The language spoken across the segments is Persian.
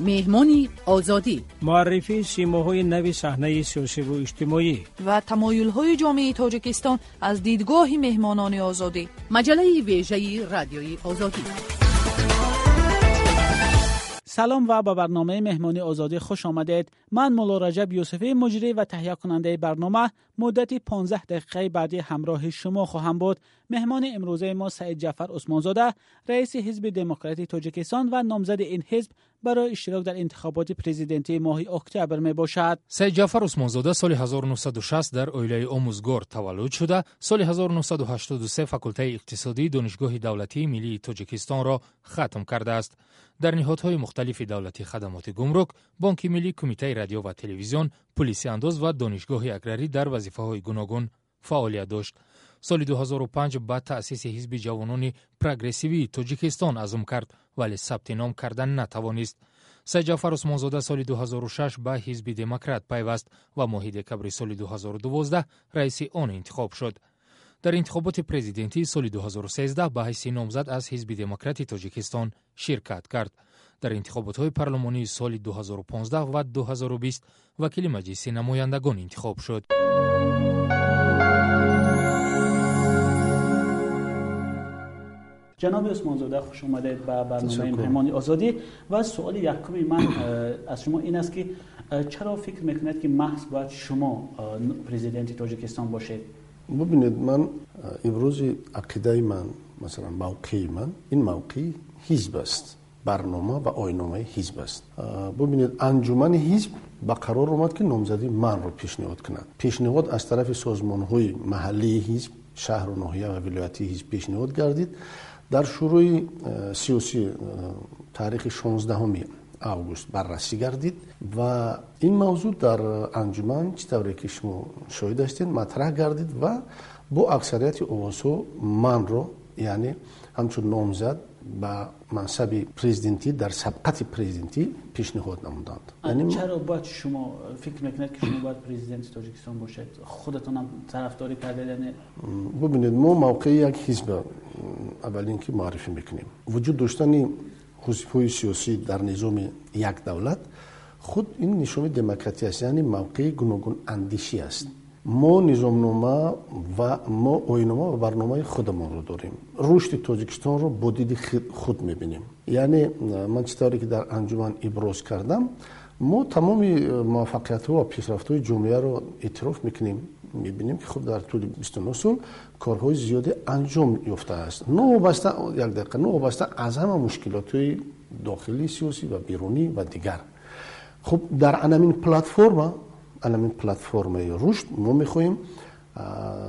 مهمانی آزادی. معرفی سیماهای نوی صحنه سیاسی و اجتماعی. و تمایل های جامعه تاجیکستان از دیدگاه مهمانان آزادی. مجله ویژه رادیوی آزادی. سلام و با برنامه مهمانی آزادی خوش آمدید. من مولا رجب یوسفی مجری و تهیه کننده برنامه مدتی 15 دقیقه بعدی همراه شما خواهم بود. меҳмони имрӯзаи мо саид ҷаъфар усмонзода раиси ҳизби демократии тоҷикистон ва номзади ин ҳизб барои иштирок дар интихоботи президентии моҳи октябр мебошад. Саидҷаъфар усмонзода соли 1960 дар оилаи омӯзгор таваллуд шуда. Соли 1983 факултаи иқтисодии донишгоҳи давлатии миллии тоҷикистонро хатм кардааст. Дар ниҳодҳои мухталифи давлати хадамоти гумрук бонки миллӣ кумитаи радио ва телевизион пулиси андоз ва донишгоҳи аграрӣ дар вазифаҳои гуногун фаъолият дошт соли 2005 ба таъсиси ҳизби ҷавонони прогрессивии тоҷикистон азм кард вале сабти ном кардан натавонист. Сайҷаъфар усмонзода соли 2006 ба ҳизби демократ пайваст ва моҳи декабри соли 2012 раиси он интихоб шуд. Дар интихоботи президентии соли 2013 ба ҳайси номзад аз ҳизби демократи тоҷикистон ширкат кард. Дар интихоботҳои парлумонии соли 2015 ва 2020 вакили маҷлиси намояндагон интихоб шуд. جناب عثمانزاده خوش آمدید به برنامه مهمانی آزادی. و سوال یکمی من از شما این است که چرا فکر می‌کنید که محض باید شما پرزیدنت تاجیکستان باشید؟ ببینید من امروز عقیده من مثلا موقع من این موقع حزب است. برنامه و آینامه حزب است. ببینید انجمن حزب با قرار اومد که نامزدی من رو پیشنهاد کند. پیشنهاد از طرف سازمان های محلی حزب شهر و ناحیه و ولایتی حزب پیشنهاد گردید. дар шӯрӯи э, сиёси э, таърихи 16 август баррасӣ гардид ва ин мавзӯъ дар э, анҷуман чӣ тавре ки шумо шоҳид ҳастед матраҳ гардид ва бо аксарияти овозҳо манро яъне ҳамчун номзад به منصب پرزیدنتی در سبقت پرزیدنتی پیشنهاد نمودند. یعنی چرا باید شما فکر می‌کنید که شما باید پرزیدنت تاجیکستان باشید؟ خودتون هم طرفداری کرده یعنی- ببینید ما موقع یک حزب اول اینکه معرفی می‌کنیم. وجود داشتن حزب سیاسی در نظام یک دولت خود این نشان دموکراسی است. یعنی موقع گوناگون اندیشی است. ما نظامنامه و ما آینامه و برنامه خودمان رو داریم. رشد تاجیکستان رو با خود می‌بینیم. یعنی من چطوری که در انجمن ابراز کردم ما تمام موفقیت ها و پیشرفت های جمعه رو اعتراف می‌کنیم. می‌بینیم که خب در طول 29 سال کارهای زیادی انجام یافته است. نوابسته یک دقیقه نوابسته از همه مشکلات های داخلی سیاسی و بیرونی و دیگر. خب در انمین پلتفرم الان پلتفرم رشد ما می‌خواهیم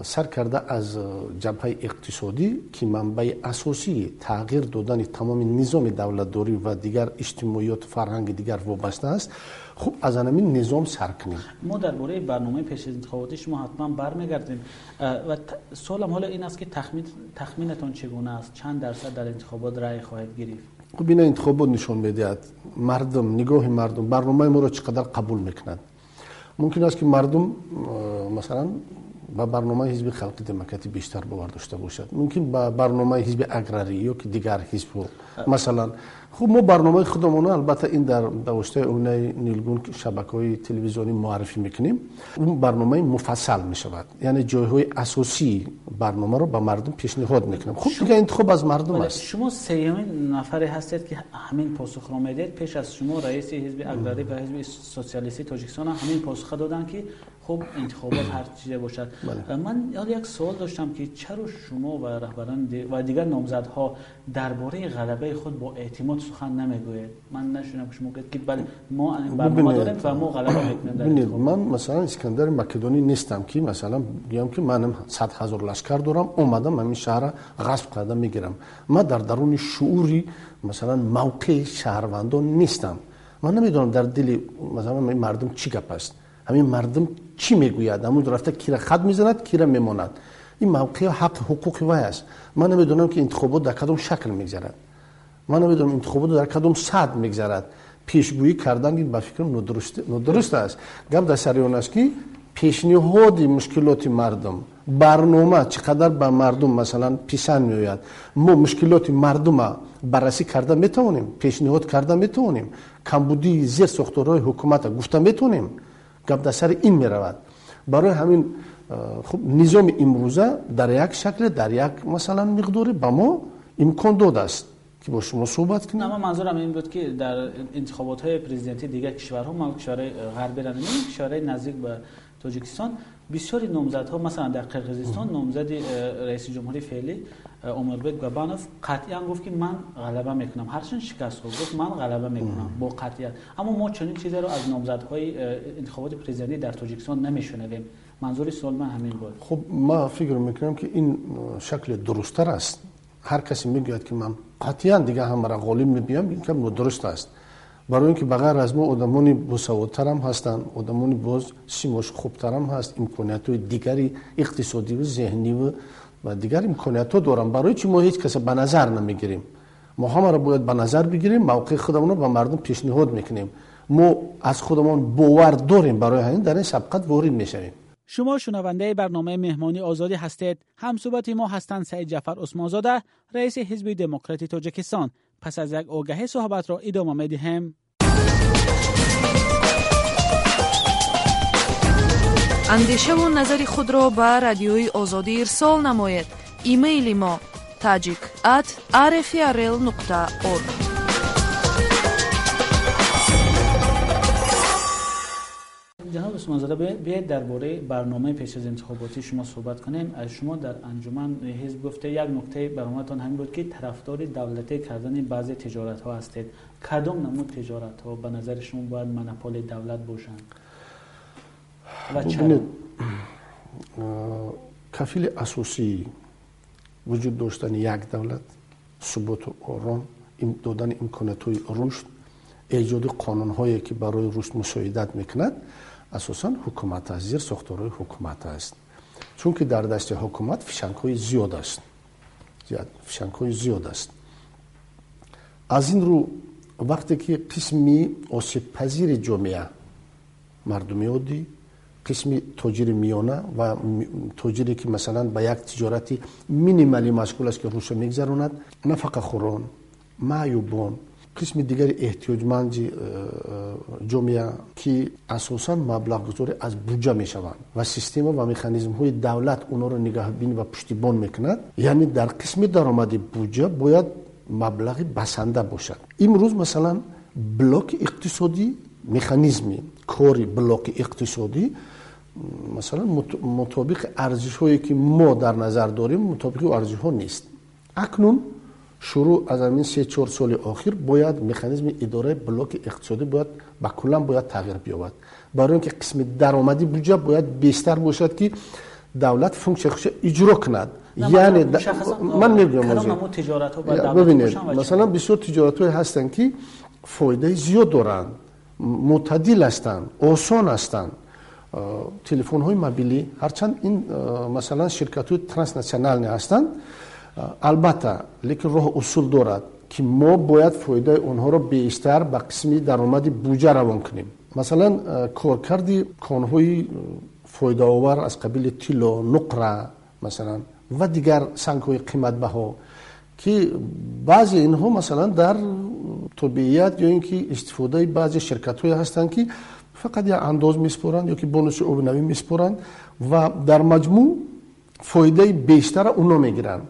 سر کرده از جبهه اقتصادی که منبع اساسی تغییر دادن تمام نظام دولتداری و دیگر اجتماعیات فرهنگ دیگر وابسته است. خوب از همین نظام سر کنیم. ما در باره برنامه پیش از انتخاباتی شما حتما برمیگردیم. و سوالم حالا این است که تخمین تخمینتون چگونه است؟ چند درصد در انتخابات رأی خواهد گرفت؟ خوب این انتخابات نشون می‌دهد. مردم نگاه مردم برنامه ما را چقدر قبول می‌کنند ممکن است که مردم مثلا به برنامه حزب خلق دموکراتی بیشتر باور داشته باشد. ممکن به برنامه حزب اگراری یا که دیگر حزب مثلا خب ما برنامه خودمون البته این در دوشته اونه نیلگون شبکه های تلویزیونی معرفی می‌کنیم. اون برنامه مفصل می‌شود. یعنی جایهای اساسی برنامه رو به مردم پیشنهاد می‌کنیم. خب دیگه انتخاب از مردم بله، است. شما سیمین نفری هستید که همین پاسخ رو می‌دید. پیش از شما رئیس حزب اقلاری و حزب سوسیالیستی تاجیکستان همین پاسخ دادن که خوب انتخابات هر چیزی باشد. بله. من یاد یک سوال داشتم که چرا شما و رهبران و دیگر نامزدها درباره غلبه خود با اعتماد سوخان سخن نمی‌گوید. من نشونم که شما که بله ما برنامه داریم و ما غلط ببینید خب. من مثلا اسکندر مکدونی نیستم که مثلا بگم که منم 100 هزار لشکر دارم اومدم همین شهر غصب کرده می‌گیرم. من در درون شعوری مثلا موقع شهروندان نیستم. من نمی‌دونم در دل مثلا مردم چی گپ است. همین مردم چی می‌گوید؟ همون رفته کیره خط می‌زند کیره میماند؟ این موقع حق حقوق وای است. من نمی‌دونم که انتخابات در کدام شکل میگذرد. من نمی‌دونم انتخابات در کدوم صد میگذرد. پیشگویی کردن این به فکر ندرست, ندرست است. گم در سر اون است که پیشنهاد مشکلات مردم. برنامه چقدر به مردم مثلا پیشان میآید. ما مشکلات مردم بررسی کرده می‌تونیم پیشنهاد کرده می‌تونیم کمبودی زیر ساختارهای حکومت گفته می‌تونیم گپ در سر این می‌رود. برای همین خب نظام امروزه در یک شکل در یک مثلا مقدار به ما امکان داده است. که با شما صحبت کنیم. نه من منظورم این بود که در انتخابات های پرزیدنتی دیگر کشورها ما کشورهای غربی رنده کشورهای نزدیک به تاجیکستان بسیاری نامزدها مثلا در قرقیزستان نامزد رئیس جمهوری فعلی عمربک گبانوف هم گفت که من غلبه می‌کنم. هرچند شکست خورد گفت من غلبه می‌کنم با قطعیت. اما ما چنین چیزی رو از نامزدهای انتخابات پرزیدنتی در تاجیکستان نمیشنویم. منظور سوال من همین بود. خب ما فکر می‌کنم که این شکل درستتر است. هر کسی می‌گوید که من قطعا دیگه هم را غالب میبیم این کم درست است. برای اینکه بغیر از ما ادمانی بسوادتر هم هستند ادمانی باز سیماش خوبتر هم هست امکانیت های دیگری اقتصادی و ذهنی و و دیگر امکانیت ها دارن. برای چی ما هیچ کس به نظر نمی‌گیریم؟ ما هم را باید به نظر بگیریم موقع خودمون رو به مردم پیشنهاد می‌کنیم. ما از خودمون باور داریم برای همین در این سبقت وارد می‌شویم. شما شنونده برنامه مهمانی آزادی هستید. همصحبت ما هستند سعید جعفر عثمانزاده رئیس حزب دموکراتی تاجیکستان. پس از یک آگهی صحبت را ادامه می دهیم اندیشه و نظری خود را به رادیوی آزادی ارسال نمایید ایمیل ما tajik at rfrl.org دوست منظره بیاید درباره برنامه پیش از انتخاباتی شما صحبت کنیم. از شما در انجمن حزب گفته یک نکته برنامهتان همین بود که طرفدار دولتی کردن بعضی تجارت ها هستید. کدام نمود تجارت ها به نظر شما باید منپال دولت باشند؟ و چرا؟ کفیل اساسی وجود داشتن یک دولت ثبوت و آرام دادن امکانات رشد ایجاد قانون هایی که برای رشد مساعدت می‌کند. اساسا حکومت است زیر ساختار حکومت است چون که در دست حکومت فشنگ های زیاد است فشنگ های زیاد است از این رو وقتی که قسمی آسیب پذیر جامعه مردمی عادی قسمی تاجر میانه و تاجری که مثلا به یک تجارتی مینیمالی مشغول است که روش میگذروند نه فقط خوران معیوبان قسم دیگر احتیاجمند جمعه که اساسا مبلغ گذاری از بودجه می شوند و سیستم و مکانیزم های دولت اونا رو نگاه بین و پشتیبان می‌کند یعنی در قسم درآمد بودجه باید مبلغ بسنده باشد امروز مثلا بلوک اقتصادی مکانیزمی کاری بلوک اقتصادی مثلا مطابق ارزش هایی که ما در نظر داریم مطابق ارزش ها نیست اکنون شروع از همین سه چهار سال آخر باید مکانیزم اداره بلوک اقتصادی باید با کلا باید تغییر بیابد. برای اینکه قسم درآمدی بودجه باید بیشتر باشد که دولت فونکسیون خودش اجرا کند. یعنی د... من میگم تجارت ها ببینید مثلا بسیار تجارت های هستن که فایده زیاد دارند معتدل هستند آسان هستند تلفن های موبایلی هرچند این مثلا شرکت های ترانس هستند албатта лекин роҳ усул дорад ки мо бояд фоидаи онҳоро бештар ба қисми даромади буҷа равон кунем. Масалан коркарди конҳои фоидаовар аз қабили тилло нуқра масалан ва дигар сангҳои қиматбаҳо ки баъзе инҳо масалан дар тобеият ё ин ки истифодаи баъзе ширкатҳое ҳастанд ки фақат як андоз меспоранд ё ки бонуси обинавӣ меспоранд ва дар маҷмӯъ фоидаи бештара онҳо мегиранд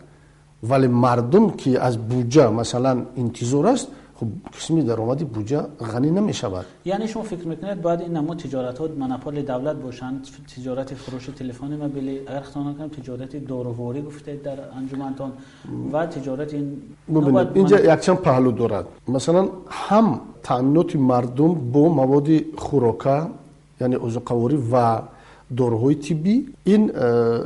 ولی مردم که از بوجا مثلا انتظار است خب قسمی درآمدی بوجا غنی نمی‌شود. یعنی شما فکر می‌کنید بعد این نمو تجارت ها منپال دولت باشند تجارت فروش تلفن موبایل اگر خطا نکنم تجارت دارواری گفته در انجمنتان و تجارت این ببینید اینجا من... یک چند پهلو دارد. مثلا هم تامینات مردم با مواد خوراکه یعنی اوزقواری و داروهای طبی این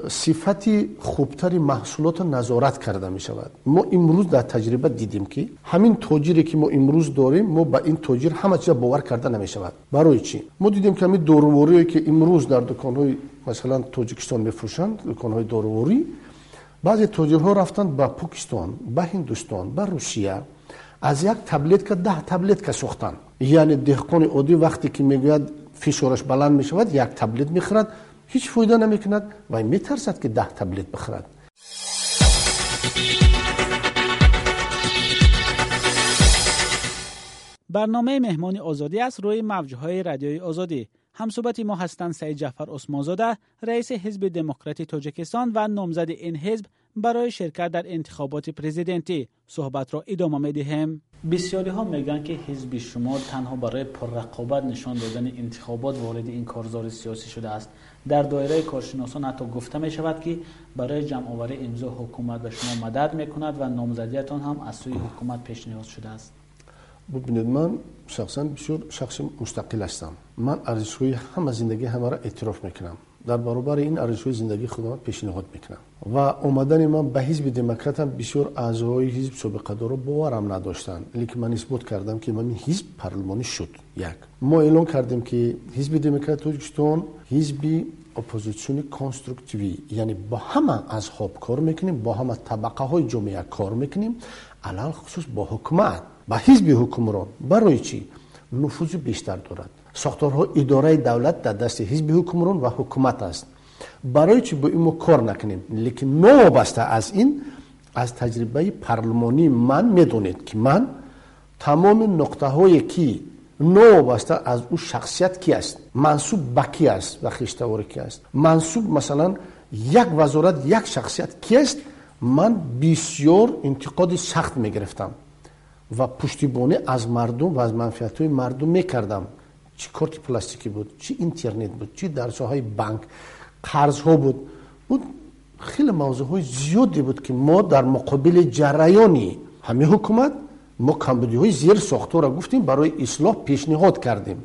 صفت خوبتر محصولات نظارت کرده می شود ما امروز در تجربه دیدیم که همین تاجری که ما امروز داریم ما به این تاجر همه چیز باور کرده نمی شود برای چی؟ ما دیدیم که همین داروهایی که امروز در دکانهای مثلا تاجیکستان میفروشند دکان‌های داروهایی بعضی تاجرها رفتند به پاکستان به هندوستان به روسیه از یک تبلت که ده تبلت که سوختن یعنی دهقان عادی وقتی که می‌گوید فشارش بلند می شود یک تبلت می خرد هیچ فایده نمی کند و می ترسد که ده تبلت بخرد. برنامه مهمانی آزادی است روی موجه های رادیوی آزادی. همصحبت ما هستند سید جعفر عثمانزاده رئیس حزب دموکرات تاجیکستان و نامزد این حزب برای شرکت در انتخابات پرزیدنتی. صحبت را ادامه می‌دهیم بسیاری ها میگن که حزب شما تنها برای پررقابت نشان دادن انتخابات وارد این کارزار سیاسی شده است. در دایره کارشناسان حتی گفته می شود که برای جمع آوری امضا حکومت به شما مدد می کند و نامزدیتان هم از سوی حکومت پیشنهاد شده است. ببینید من شخصا بسیار شخص مستقل هستم. من ارزش‌های همه زندگی همه را اعتراف می‌کنم. در برابر این ارزش‌های زندگی خودم پیشنهاد می‌کنم. و اومدن من به حزب دموکرات هم بسیار اعضای حزب سابقه دارو باورم نداشتن. لیکن من اثبات کردم که من حزب پارلمانی شد. یک. ما اعلان کردیم که حزب دموکرات تاجیکستان حزب اپوزیسیون کنسترکتیوی. یعنی با همه احزاب کار می‌کنیم با همه طبقه های جامعه کار می‌کنیم. علی‌الخصوص با حکومت. با حزب حکمران. برای چی؟ نفوذ بیشتر دارد. ساختارها اداره دولت در دست حزب حکمران و حکومت است. برای چی با این کار نکنیم؟ لیکن نوابسته از این از تجربه پارلمانی من می‌دونید که من تمام نقطه هایی که نوابسته از او شخصیت کی است؟ منصوب به کی است و خیشتوار کی است؟ منصوب مثلا یک وزارت یک شخصیت کی است؟ من بسیار انتقاد سخت می‌گرفتم. و پشتیبانی از مردم و از منفیت های مردم می‌کردم چی کارت پلاستیکی بود چی اینترنت بود چی درس های بانک قرض ها بود بود خیلی موضوع های زیادی بود که ما در مقابل جریانی همه حکومت ما کمبودی های زیر ساختار را گفتیم برای اصلاح پیشنهاد کردیم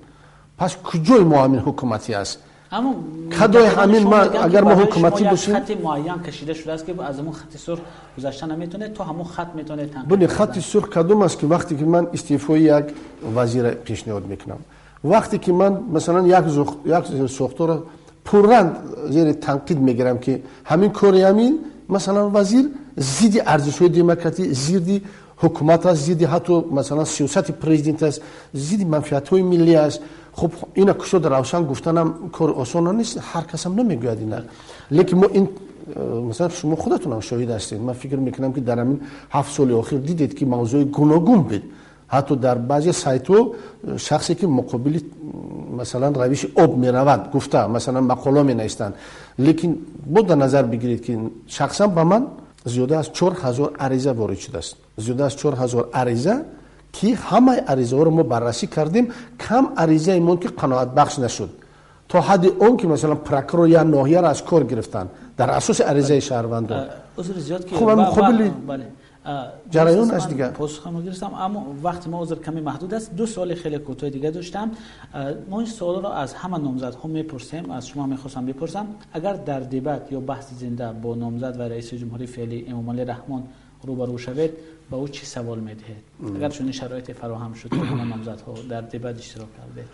پس کجای ما همین حکومتی است اما کدای همین ما اگر ما حکومتی باشیم خط معین کشیده شده است که از اون خط سرخ گذشته نمی‌تونه تو همون خط می‌تونه تنقیب بله خط سرخ کدوم است که وقتی که من استعفای یک وزیر پیشنهاد می‌کنم وقتی که من مثلا یک زخ... یک ساختار پررند زیر تنقید می‌گیرم که همین کاری همین مثلا وزیر زیدی ارزش های دموکراتی زیدی حکومت است زیدی حتی مثلا سیاست پرزیدنت است زیدی منفعت های ملی است. خب اینا که شد روشن گفتنم کار آسان نیست هر کس هم نمی‌گوید اینا. لیکن ما این مثلا شما خودتون هم شاهد هستید من فکر می‌کنم که در همین هفت سال اخیر دیدید که موضوع گوناگون بود. حتی در بعضی سایت ها شخصی که مقابل مثلا روش آب می گفته مثلا مقاله می نیستن لیکن بود نظر بگیرید که شخصا به من زیاده از چور هزار عریضه وارد شده است. زیاده از چور هزار عریضه که همه عریضه ها رو ما بررسی کردیم. کم عریضه ایمون که قناعت بخش نشد. تا حد اون که مثلا پرکرو یا ناحیه را از کار گرفتن. در اساس عریضه شهروندان. خب هم مقابل جریان است دیگه. پاسخ هم گرفتم اما وقتی ما عذر کمی محدود است. دو سال خیلی کوتاه دیگه داشتم. ما این سوال رو از همه نامزد هم می‌پرسیم از شما می‌خواستم بپرسم. اگر در دیبت یا بحث زنده با نامزد و رئیس جمهوری فعلی امام علی رحمان روبرو شوید با او چی سوال می‌دهید اگر چون شرایط فراهم شد همه نامزدها در دیبت اشتراک کرده.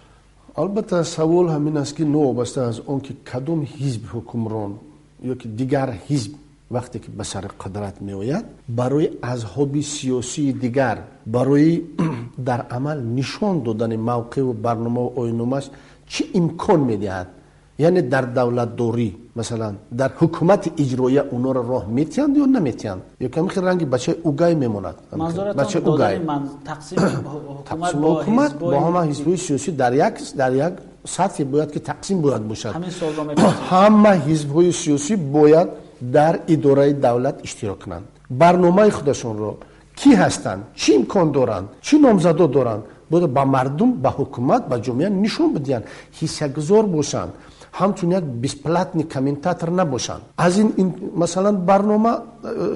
البته سوال همین است که نو وابسته از اون که کدوم حزب حکمران یا که دیگر حزب وقتی که به سر قدرت می آید برای اصحاب سیاسی دیگر برای در عمل نشان دادن موقع و برنامه و آینامش چی امکان می دهد یعنی در دولت دوری مثلا در حکومت اجرایی اونا را راه میتیند یا نمیتیند یا کمی خیلی رنگی بچه اوگای میموند بچه اوگای. تقسیم حکومت با, حکومت با همه حزب سیاسی در یک در یک سطح باید که تقسیم باید باشد. همه حزب سیاسی باید در اداره دولت اشتراک کنند. برنامه خودشون رو کی هستند چی امکان دارند چی نامزدا دارند باید با مردم با حکومت با جامعه نشون بدین حسگذار باشند همچون یک بیسپلاتنی کامنتاتر نباشند از این, این مثلا برنامه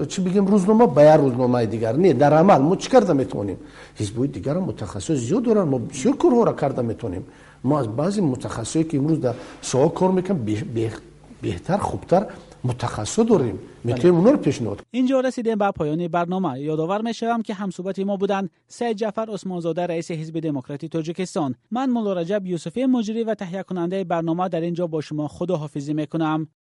چی بگیم روزنامه با یک روزنامه دیگر نه در عمل ما چی کرده می‌تونیم حزبای دیگر متخصص زیاد دارن ما بسیار کارها را کرده می‌تونیم ما از بعضی متخصصی که امروز در سوا کار می‌کنن بهتر خوبتر متخصص داریم می‌تونیم اونا رو پیشنهاد اینجا رسیدیم به پایان برنامه. یادآور می‌شوم که همصحبت ما بودند سید جعفر عثمانزاده رئیس حزب دموکراتی تاجیکستان. من مولا رجب یوسفی مجری و تهیه کننده برنامه در اینجا با شما خداحافظی می‌کنم.